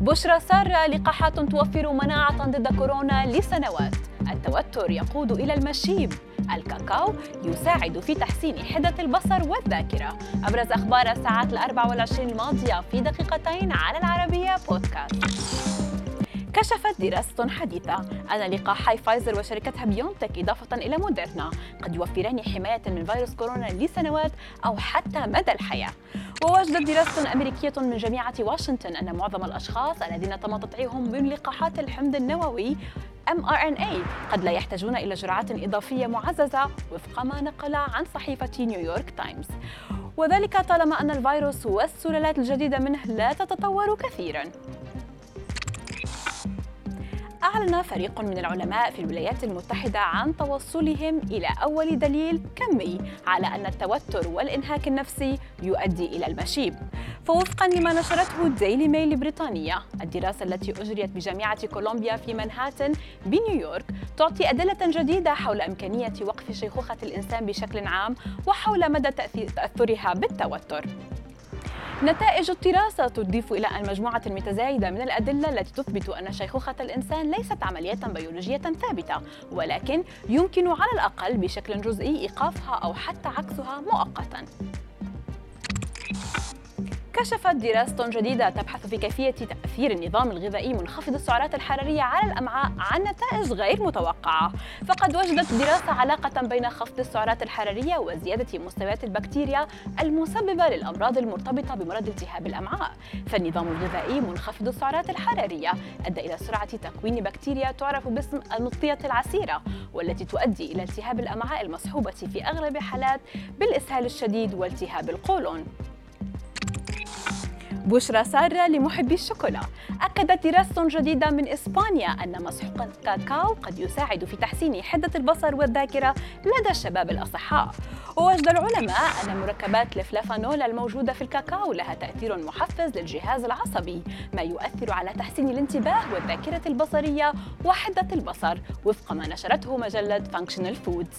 بشرى سارة لقاحات توفر مناعة ضد كورونا لسنوات. التوتر يقود إلى المشيب. الكاكاو يساعد في تحسين حدة البصر والذاكرة. أبرز أخبار الساعات الأربع والعشرين الماضية في دقيقتين على العربية بودكاست. كشفت دراسة حديثة. أن لقاحي فايزر وشركتها بيونتك إضافة إلى موديرنا. قد يوفران حماية من فيروس كورونا لسنوات أو حتى مدى الحياة. ووجدت دراسة أمريكية من جامعة واشنطن أن معظم الأشخاص الذين تم تطعيمهم من لقاحات الحمض النووي mRNA قد لا يحتاجون إلى جرعات إضافية معززة وفق ما نقل عن صحيفة نيويورك تايمز. وذلك طالما أن الفيروس والسلالات الجديدة منه لا تتطور كثيراً. أعلن فريق من العلماء في الولايات المتحدة عن توصلهم إلى أول دليل كمي على أن التوتر والإنهاك النفسي يؤدي إلى المشيب. فوفقا لما نشرته ديلي ميل البريطانية الدراسة التي أجريت بجامعة كولومبيا في منهاتن بنيويورك تعطي أدلة جديدة حول إمكانية وقف شيخوخة الإنسان بشكل عام وحول مدى تأثرها بالتوتر. نتائج الدراسة تضيف إلى أن مجموعة متزايدة من الأدلة التي تثبت أن شيخوخة الإنسان ليست عملية بيولوجية ثابتة ولكن يمكن على الأقل بشكل جزئي إيقافها أو حتى عكسها مؤقتاً. كشفت دراسة جديدة تبحث في كيفية تأثير النظام الغذائي منخفض السعرات الحرارية على الأمعاء عن نتائج غير متوقعة. فقد وجدت دراسة علاقة بين خفض السعرات الحرارية وزيادة مستويات البكتيريا المسببة للأمراض المرتبطة بمرض التهاب الأمعاء. فالنظام الغذائي منخفض السعرات الحرارية أدى إلى سرعة تكوين بكتيريا تعرف باسم المطية العسيرة والتي تؤدي إلى التهاب الأمعاء المصحوبة في أغلب الحالات بالإسهال الشديد والتهاب القولون. بشرى سارة لمحبي الشوكولا. أكدت دراسة جديدة من إسبانيا أن مسحوق الكاكاو قد يساعد في تحسين حدة البصر والذاكرة لدى الشباب الأصحاء. ووجد العلماء أن مركبات الفلافانول الموجودة في الكاكاو لها تأثير محفز للجهاز العصبي ما يؤثر على تحسين الانتباه والذاكرة البصرية وحدة البصر وفق ما نشرته مجلة Functional Foods.